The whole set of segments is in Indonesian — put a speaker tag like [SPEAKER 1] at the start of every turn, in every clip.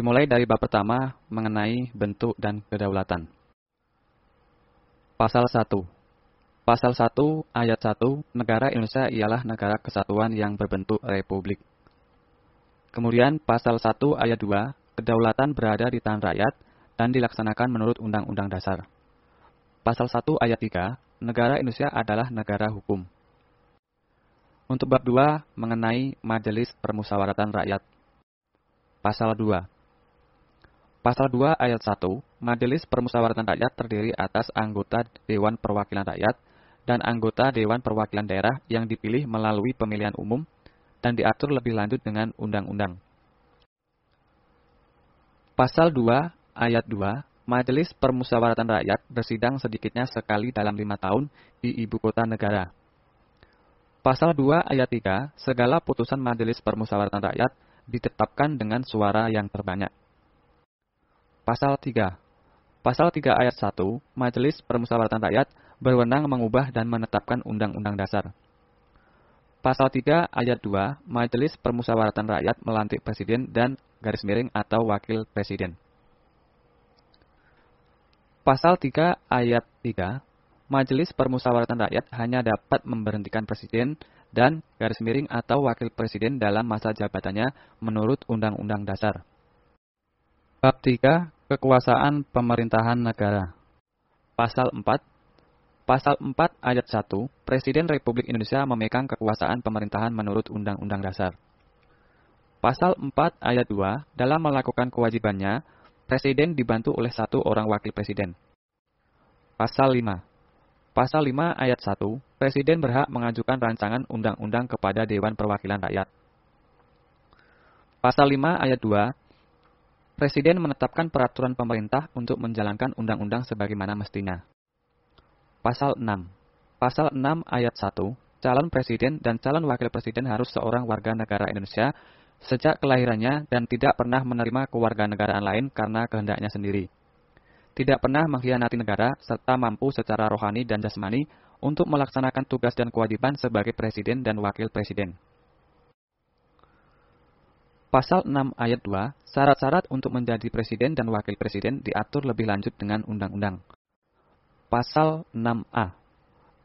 [SPEAKER 1] Dimulai dari bab pertama mengenai bentuk dan kedaulatan. Pasal 1. Pasal 1 ayat 1, negara Indonesia ialah negara kesatuan yang berbentuk republik. Kemudian pasal 1 ayat 2, kedaulatan berada di tangan rakyat dan dilaksanakan menurut Undang-Undang Dasar. Pasal 1 ayat 3, negara Indonesia adalah negara hukum. Untuk bab 2 mengenai Majelis Permusyawaratan Rakyat. Pasal 2. Pasal 2 ayat 1, Majelis Permusyawaratan Rakyat terdiri atas anggota Dewan Perwakilan Rakyat dan anggota Dewan Perwakilan Daerah yang dipilih melalui pemilihan umum dan diatur lebih lanjut dengan undang-undang. Pasal 2 ayat 2, Majelis Permusyawaratan Rakyat bersidang sedikitnya sekali dalam lima tahun di ibu kota negara. Pasal 2 ayat 3, segala putusan Majelis Permusyawaratan Rakyat ditetapkan dengan suara yang terbanyak. Pasal 3. Pasal 3 ayat 1, Majelis Permusyawaratan Rakyat berwenang mengubah dan menetapkan Undang-Undang Dasar. Pasal 3 ayat 2, Majelis Permusyawaratan Rakyat melantik presiden dan garis miring atau wakil presiden. Pasal 3 ayat 3, Majelis Permusyawaratan Rakyat hanya dapat memberhentikan presiden dan garis miring atau wakil presiden dalam masa jabatannya menurut Undang-Undang Dasar. Bab 3. Kekuasaan Pemerintahan Negara Pasal 4 Pasal 4 ayat 1, Presiden Republik Indonesia memegang kekuasaan pemerintahan menurut Undang-Undang Dasar. Pasal 4 ayat 2, dalam melakukan kewajibannya, Presiden dibantu oleh satu orang wakil presiden. Pasal 5 Pasal 5 ayat 1, Presiden berhak mengajukan rancangan undang-undang kepada Dewan Perwakilan Rakyat. Pasal 5 ayat 2, Presiden menetapkan peraturan pemerintah untuk menjalankan undang-undang sebagaimana mestinya. Pasal 6 Pasal 6 ayat 1, calon presiden dan calon wakil presiden harus seorang warga negara Indonesia sejak kelahirannya dan tidak pernah menerima kewarganegaraan lain karena kehendaknya sendiri tidak pernah mengkhianati negara, serta mampu secara rohani dan jasmani untuk melaksanakan tugas dan kewajiban sebagai presiden dan wakil presiden. Pasal 6 ayat 2, syarat-syarat untuk menjadi presiden dan wakil presiden diatur lebih lanjut dengan undang-undang. Pasal 6a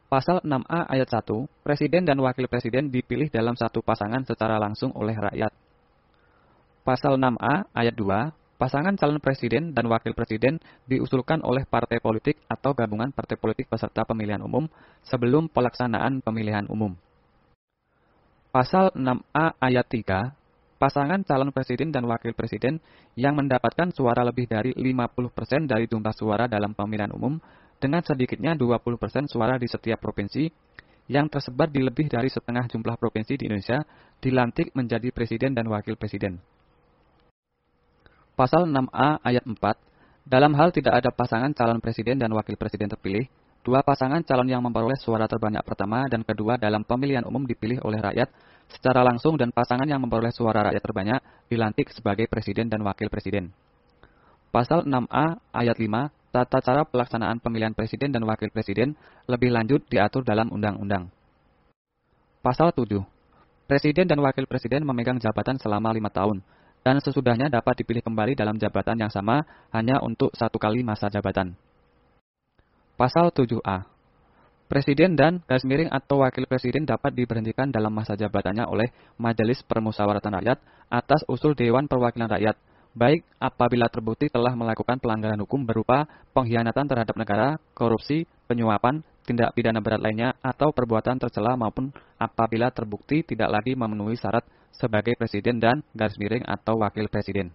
[SPEAKER 1] Pasal 6a ayat 1, presiden dan wakil presiden dipilih dalam satu pasangan secara langsung oleh rakyat. Pasal 6a ayat 2, Pasangan calon presiden dan wakil presiden diusulkan oleh partai politik atau gabungan partai politik peserta pemilihan umum sebelum pelaksanaan pemilihan umum. Pasal 6A ayat 3, pasangan calon presiden dan wakil presiden yang mendapatkan suara lebih dari 50% dari jumlah suara dalam pemilihan umum dengan sedikitnya 20% suara di setiap provinsi yang tersebar di lebih dari setengah jumlah provinsi di Indonesia dilantik menjadi presiden dan wakil presiden. Pasal 6A ayat 4, dalam hal tidak ada pasangan calon presiden dan wakil presiden terpilih, dua pasangan calon yang memperoleh suara terbanyak pertama dan kedua dalam pemilihan umum dipilih oleh rakyat secara langsung dan pasangan yang memperoleh suara rakyat terbanyak dilantik sebagai presiden dan wakil presiden. Pasal 6A ayat 5, tata cara pelaksanaan pemilihan presiden dan wakil presiden lebih lanjut diatur dalam undang-undang. Pasal 7. Presiden dan wakil presiden memegang jabatan selama lima tahun, dan sesudahnya dapat dipilih kembali dalam jabatan yang sama hanya untuk satu kali masa jabatan. Pasal 7a Presiden dan garis miring atau wakil presiden dapat diberhentikan dalam masa jabatannya oleh Majelis Permusyawaratan Rakyat atas usul Dewan Perwakilan Rakyat, baik apabila terbukti telah melakukan pelanggaran hukum berupa pengkhianatan terhadap negara, korupsi, penyuapan, tindak pidana berat lainnya, atau perbuatan tercela maupun apabila terbukti tidak lagi memenuhi syarat sebagai presiden dan garis miring atau wakil presiden.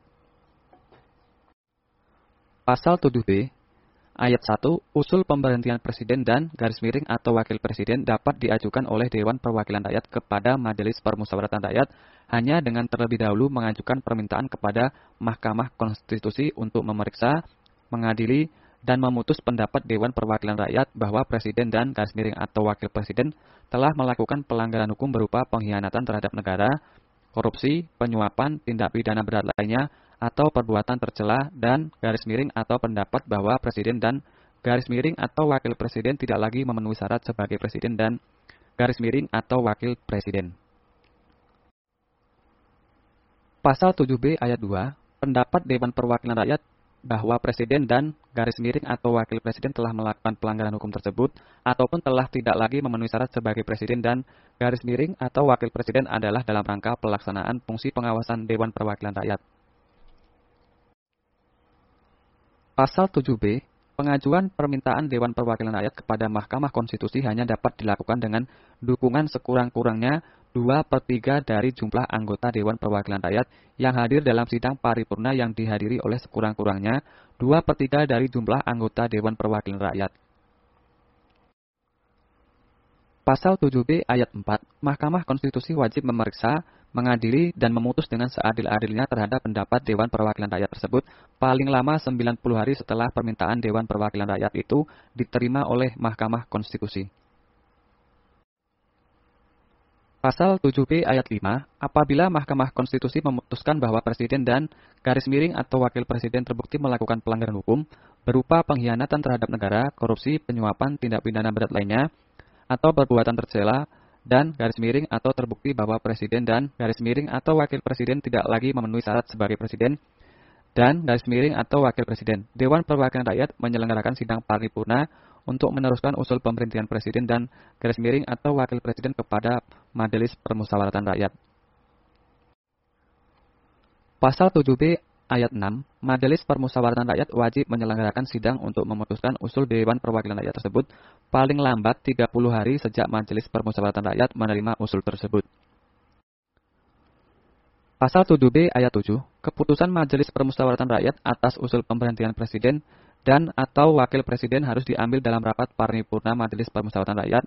[SPEAKER 1] Pasal 7b ayat 1 usul pemberhentian presiden dan garis miring atau wakil presiden dapat diajukan oleh Dewan Perwakilan Rakyat kepada Majelis Permusyawaratan Rakyat hanya dengan terlebih dahulu mengajukan permintaan kepada Mahkamah Konstitusi untuk memeriksa, mengadili, dan memutus pendapat Dewan Perwakilan Rakyat bahwa Presiden dan garis miring atau Wakil Presiden telah melakukan pelanggaran hukum berupa pengkhianatan terhadap negara, korupsi, penyuapan, tindak pidana berat lainnya, atau perbuatan tercela dan garis miring atau pendapat bahwa presiden dan garis miring atau wakil presiden tidak lagi memenuhi syarat sebagai presiden dan garis miring atau wakil presiden. Pasal 7b ayat 2, pendapat Dewan Perwakilan Rakyat bahwa presiden dan garis miring atau wakil presiden telah melakukan pelanggaran hukum tersebut ataupun telah tidak lagi memenuhi syarat sebagai presiden dan garis miring atau wakil presiden adalah dalam rangka pelaksanaan fungsi pengawasan Dewan Perwakilan Rakyat. Pasal 7B, pengajuan permintaan Dewan Perwakilan Rakyat kepada Mahkamah Konstitusi hanya dapat dilakukan dengan dukungan sekurang-kurangnya 2 per 3 dari jumlah anggota Dewan Perwakilan Rakyat yang hadir dalam sidang paripurna yang dihadiri oleh sekurang-kurangnya 2 per 3 dari jumlah anggota Dewan Perwakilan Rakyat. Pasal 7b ayat 4, Mahkamah Konstitusi wajib memeriksa, mengadili, dan memutus dengan seadil-adilnya terhadap pendapat Dewan Perwakilan Rakyat tersebut paling lama 90 hari setelah permintaan Dewan Perwakilan Rakyat itu diterima oleh Mahkamah Konstitusi. Pasal 7b ayat 5, apabila Mahkamah Konstitusi memutuskan bahwa Presiden dan garis miring atau Wakil Presiden terbukti melakukan pelanggaran hukum berupa pengkhianatan terhadap negara, korupsi, penyuapan, tindak pidana berat lainnya, atau perbuatan tercela, dan garis miring atau terbukti bahwa Presiden dan garis miring atau Wakil Presiden tidak lagi memenuhi syarat sebagai Presiden, dan garis miring atau Wakil Presiden. Dewan Perwakilan Rakyat menyelenggarakan sidang paripurna untuk meneruskan usul pemberhentian presiden dan garis miring atau wakil presiden kepada Majelis Permusyawaratan Rakyat. Pasal 7b ayat 6, Majelis Permusyawaratan Rakyat wajib menyelenggarakan sidang untuk memutuskan usul Dewan Perwakilan Rakyat tersebut paling lambat 30 hari sejak Majelis Permusyawaratan Rakyat menerima usul tersebut. Pasal 7b ayat 7, keputusan Majelis Permusyawaratan Rakyat atas usul pemberhentian presiden dan atau wakil presiden harus diambil dalam rapat paripurna Majelis Permusyawaratan Rakyat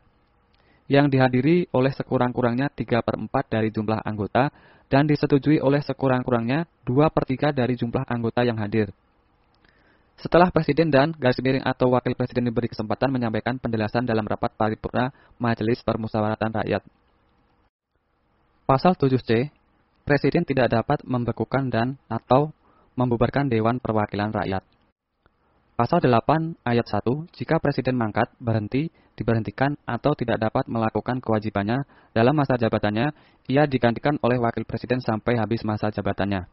[SPEAKER 1] yang dihadiri oleh sekurang-kurangnya 3 per 4 dari jumlah anggota dan disetujui oleh sekurang-kurangnya 2 per 3 dari jumlah anggota yang hadir. Setelah Presiden dan garis miring atau Wakil Presiden diberi kesempatan menyampaikan penjelasan dalam rapat paripurna Majelis Permusyawaratan Rakyat. Pasal 7C, Presiden tidak dapat membekukan dan atau membubarkan Dewan Perwakilan Rakyat. Pasal 8 ayat 1, jika Presiden mangkat, berhenti, diberhentikan, atau tidak dapat melakukan kewajibannya dalam masa jabatannya, ia digantikan oleh Wakil Presiden sampai habis masa jabatannya.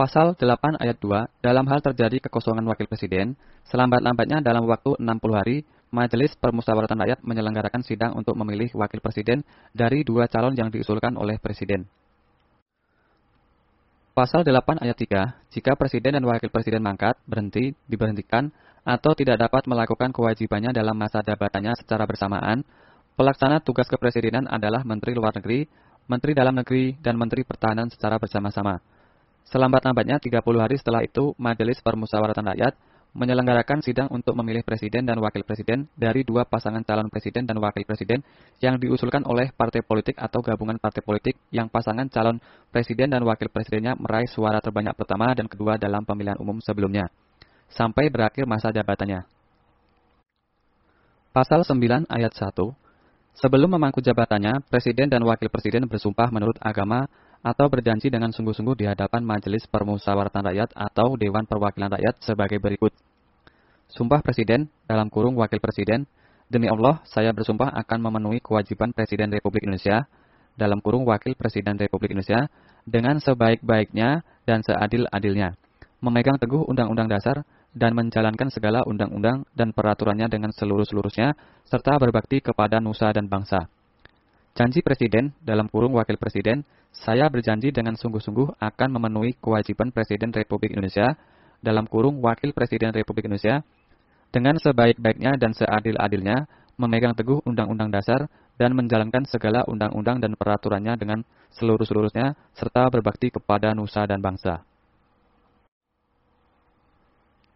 [SPEAKER 1] Pasal 8 ayat 2, dalam hal terjadi kekosongan Wakil Presiden, selambat-lambatnya dalam waktu 60 hari, Majelis Permusyawaratan Rakyat menyelenggarakan sidang untuk memilih Wakil Presiden dari dua calon yang diusulkan oleh Presiden. Pasal 8 ayat 3, jika Presiden dan Wakil Presiden mangkat, berhenti, diberhentikan, atau tidak dapat melakukan kewajibannya dalam masa jabatannya secara bersamaan, pelaksana tugas kepresidenan adalah Menteri Luar Negeri, Menteri Dalam Negeri, dan Menteri Pertahanan secara bersama-sama. Selambat-lambatnya 30 hari setelah itu, Majelis Permusyawaratan Rakyat menyelenggarakan sidang untuk memilih presiden dan wakil presiden dari dua pasangan calon presiden dan wakil presiden yang diusulkan oleh partai politik atau gabungan partai politik yang pasangan calon presiden dan wakil presidennya meraih suara terbanyak pertama dan kedua dalam pemilihan umum sebelumnya, sampai berakhir masa jabatannya. Pasal 9 ayat 1 Sebelum memangku jabatannya, presiden dan wakil presiden bersumpah menurut agama atau berjanji dengan sungguh-sungguh di hadapan Majelis Permusyawaratan Rakyat atau Dewan Perwakilan Rakyat sebagai berikut. Sumpah Presiden, dalam kurung Wakil Presiden, demi Allah saya bersumpah akan memenuhi kewajiban Presiden Republik Indonesia, dalam kurung Wakil Presiden Republik Indonesia, dengan sebaik-baiknya dan seadil-adilnya, memegang teguh Undang-Undang Dasar dan menjalankan segala undang-undang dan peraturannya dengan seluruh-seluruhnya, serta berbakti kepada nusa dan bangsa. Janji Presiden, dalam kurung Wakil Presiden, saya berjanji dengan sungguh-sungguh akan memenuhi kewajiban Presiden Republik Indonesia dalam kurung Wakil Presiden Republik Indonesia dengan sebaik-baiknya dan seadil-adilnya memegang teguh Undang-Undang Dasar dan menjalankan segala undang-undang dan peraturannya dengan seluruh-seluruhnya serta berbakti kepada nusa dan bangsa.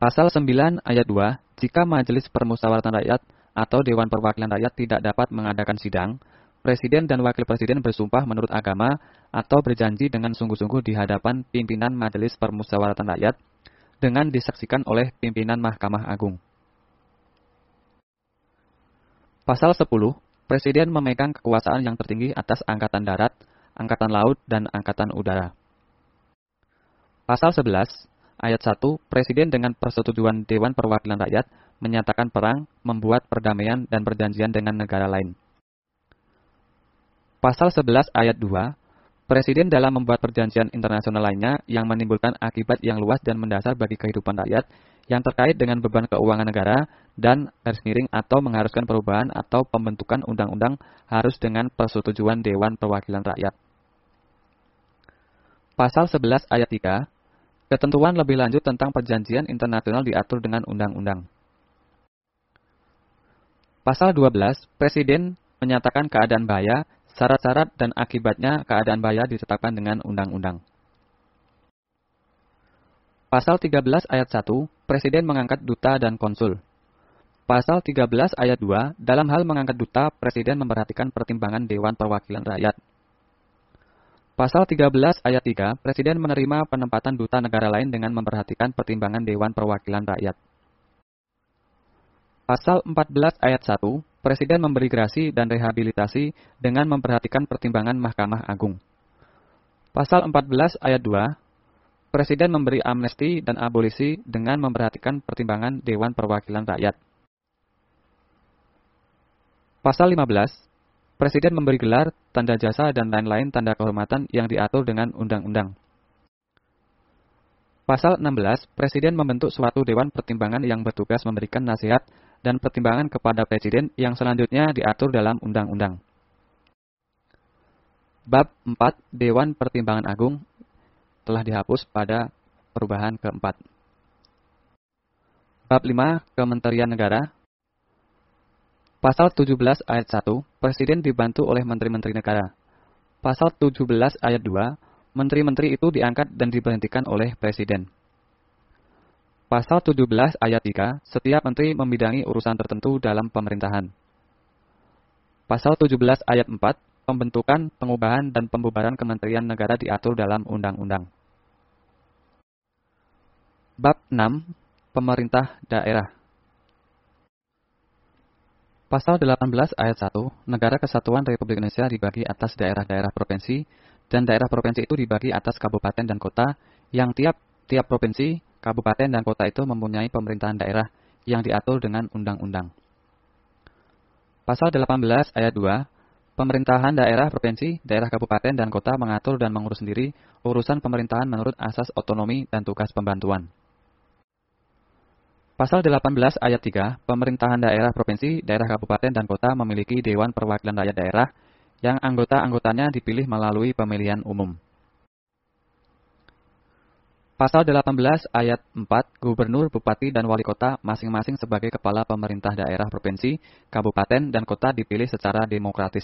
[SPEAKER 1] Pasal 9 ayat 2, jika Majelis Permusyawaratan Rakyat atau Dewan Perwakilan Rakyat tidak dapat mengadakan sidang, Presiden dan Wakil Presiden bersumpah menurut agama atau berjanji dengan sungguh-sungguh di hadapan pimpinan Majelis Permusyawaratan Rakyat dengan disaksikan oleh pimpinan Mahkamah Agung. Pasal 10, Presiden memegang kekuasaan yang tertinggi atas Angkatan Darat, Angkatan Laut, dan Angkatan Udara. Pasal 11, ayat 1, Presiden dengan persetujuan Dewan Perwakilan Rakyat menyatakan perang, membuat perdamaian dan perjanjian dengan negara lain. Pasal 11 ayat 2, Presiden dalam membuat perjanjian internasional lainnya yang menimbulkan akibat yang luas dan mendasar bagi kehidupan rakyat yang terkait dengan beban keuangan negara dan garis miring atau mengharuskan perubahan atau pembentukan undang-undang harus dengan persetujuan Dewan Perwakilan Rakyat. Pasal 11 ayat 3, ketentuan lebih lanjut tentang perjanjian internasional diatur dengan undang-undang. Pasal 12, Presiden menyatakan keadaan bahaya Syarat-syarat dan akibatnya keadaan bahaya ditetapkan dengan undang-undang. Pasal 13 ayat 1, Presiden mengangkat duta dan konsul. Pasal 13 ayat 2, dalam hal mengangkat duta, Presiden memperhatikan pertimbangan Dewan Perwakilan Rakyat. Pasal 13 ayat 3, Presiden menerima penempatan duta negara lain dengan memperhatikan pertimbangan Dewan Perwakilan Rakyat. Pasal 14 ayat 1, Presiden memberi grasi dan rehabilitasi dengan memperhatikan pertimbangan Mahkamah Agung. Pasal 14 ayat 2, Presiden memberi amnesti dan abolisi dengan memperhatikan pertimbangan Dewan Perwakilan Rakyat. Pasal 15, Presiden memberi gelar, tanda jasa, dan lain-lain tanda kehormatan yang diatur dengan undang-undang. Pasal 16, Presiden membentuk suatu Dewan Pertimbangan yang bertugas memberikan nasihat dan pertimbangan kepada Presiden yang selanjutnya diatur dalam Undang-Undang. Bab 4 Dewan Pertimbangan Agung telah dihapus pada perubahan keempat. Bab 5 Kementerian Negara Pasal 17 ayat 1 Presiden dibantu oleh Menteri-Menteri Negara. Pasal 17 ayat 2 Menteri-menteri itu diangkat dan diberhentikan oleh Presiden. Pasal 17 ayat 3, setiap menteri membidangi urusan tertentu dalam pemerintahan. Pasal 17 ayat 4, pembentukan, pengubahan, dan pembubaran kementerian negara diatur dalam undang-undang. Bab 6, Pemerintah Daerah Pasal 18 ayat 1, Negara Kesatuan Republik Indonesia dibagi atas daerah-daerah provinsi, dan daerah provinsi itu dibagi atas kabupaten dan kota, yang tiap-tiap provinsi kabupaten dan kota itu mempunyai pemerintahan daerah yang diatur dengan undang-undang. Pasal 18 ayat 2, pemerintahan daerah provinsi, daerah kabupaten dan kota mengatur dan mengurus sendiri urusan pemerintahan menurut asas otonomi dan tugas pembantuan. Pasal 18 ayat 3, pemerintahan daerah provinsi, daerah kabupaten dan kota memiliki Dewan Perwakilan Rakyat Daerah yang anggota-anggotanya dipilih melalui pemilihan umum. Pasal 18 ayat 4, Gubernur, Bupati, dan Wali Kota masing-masing sebagai kepala pemerintah daerah provinsi, kabupaten, dan kota dipilih secara demokratis.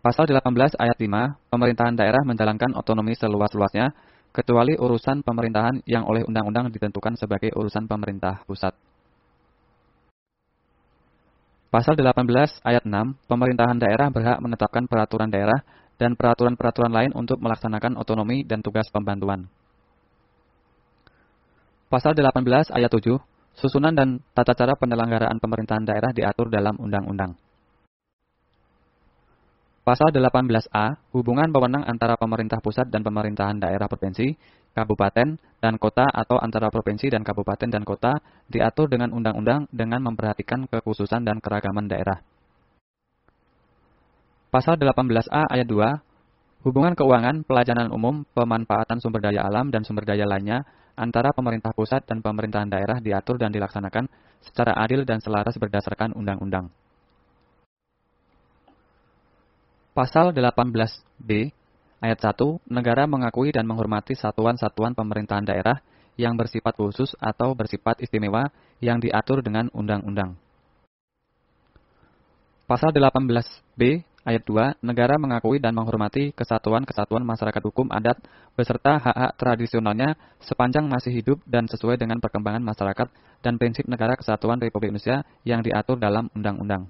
[SPEAKER 1] Pasal 18 ayat 5, pemerintahan daerah menjalankan otonomi seluas-luasnya, kecuali urusan pemerintahan yang oleh undang-undang ditentukan sebagai urusan pemerintah pusat. Pasal 18 ayat 6, pemerintahan daerah berhak menetapkan peraturan daerah dan peraturan-peraturan lain untuk melaksanakan otonomi dan tugas pembantuan. Pasal 18 ayat 7, susunan dan tata cara penyelenggaraan pemerintahan daerah diatur dalam undang-undang. Pasal 18A, hubungan pemenang antara pemerintah pusat dan pemerintahan daerah provinsi, kabupaten, dan kota atau antara provinsi dan kabupaten dan kota diatur dengan undang-undang dengan memperhatikan kekhususan dan keragaman daerah. Pasal 18A ayat 2, hubungan keuangan, pelayanan umum, pemanfaatan sumber daya alam dan sumber daya lainnya antara pemerintah pusat dan pemerintahan daerah diatur dan dilaksanakan secara adil dan selaras berdasarkan undang-undang. Pasal 18B ayat 1, negara mengakui dan menghormati satuan-satuan pemerintahan daerah yang bersifat khusus atau bersifat istimewa yang diatur dengan undang-undang. Pasal 18B Ayat 2, negara mengakui dan menghormati kesatuan-kesatuan masyarakat hukum adat beserta hak-hak tradisionalnya sepanjang masih hidup dan sesuai dengan perkembangan masyarakat dan prinsip negara kesatuan Republik Indonesia yang diatur dalam undang-undang.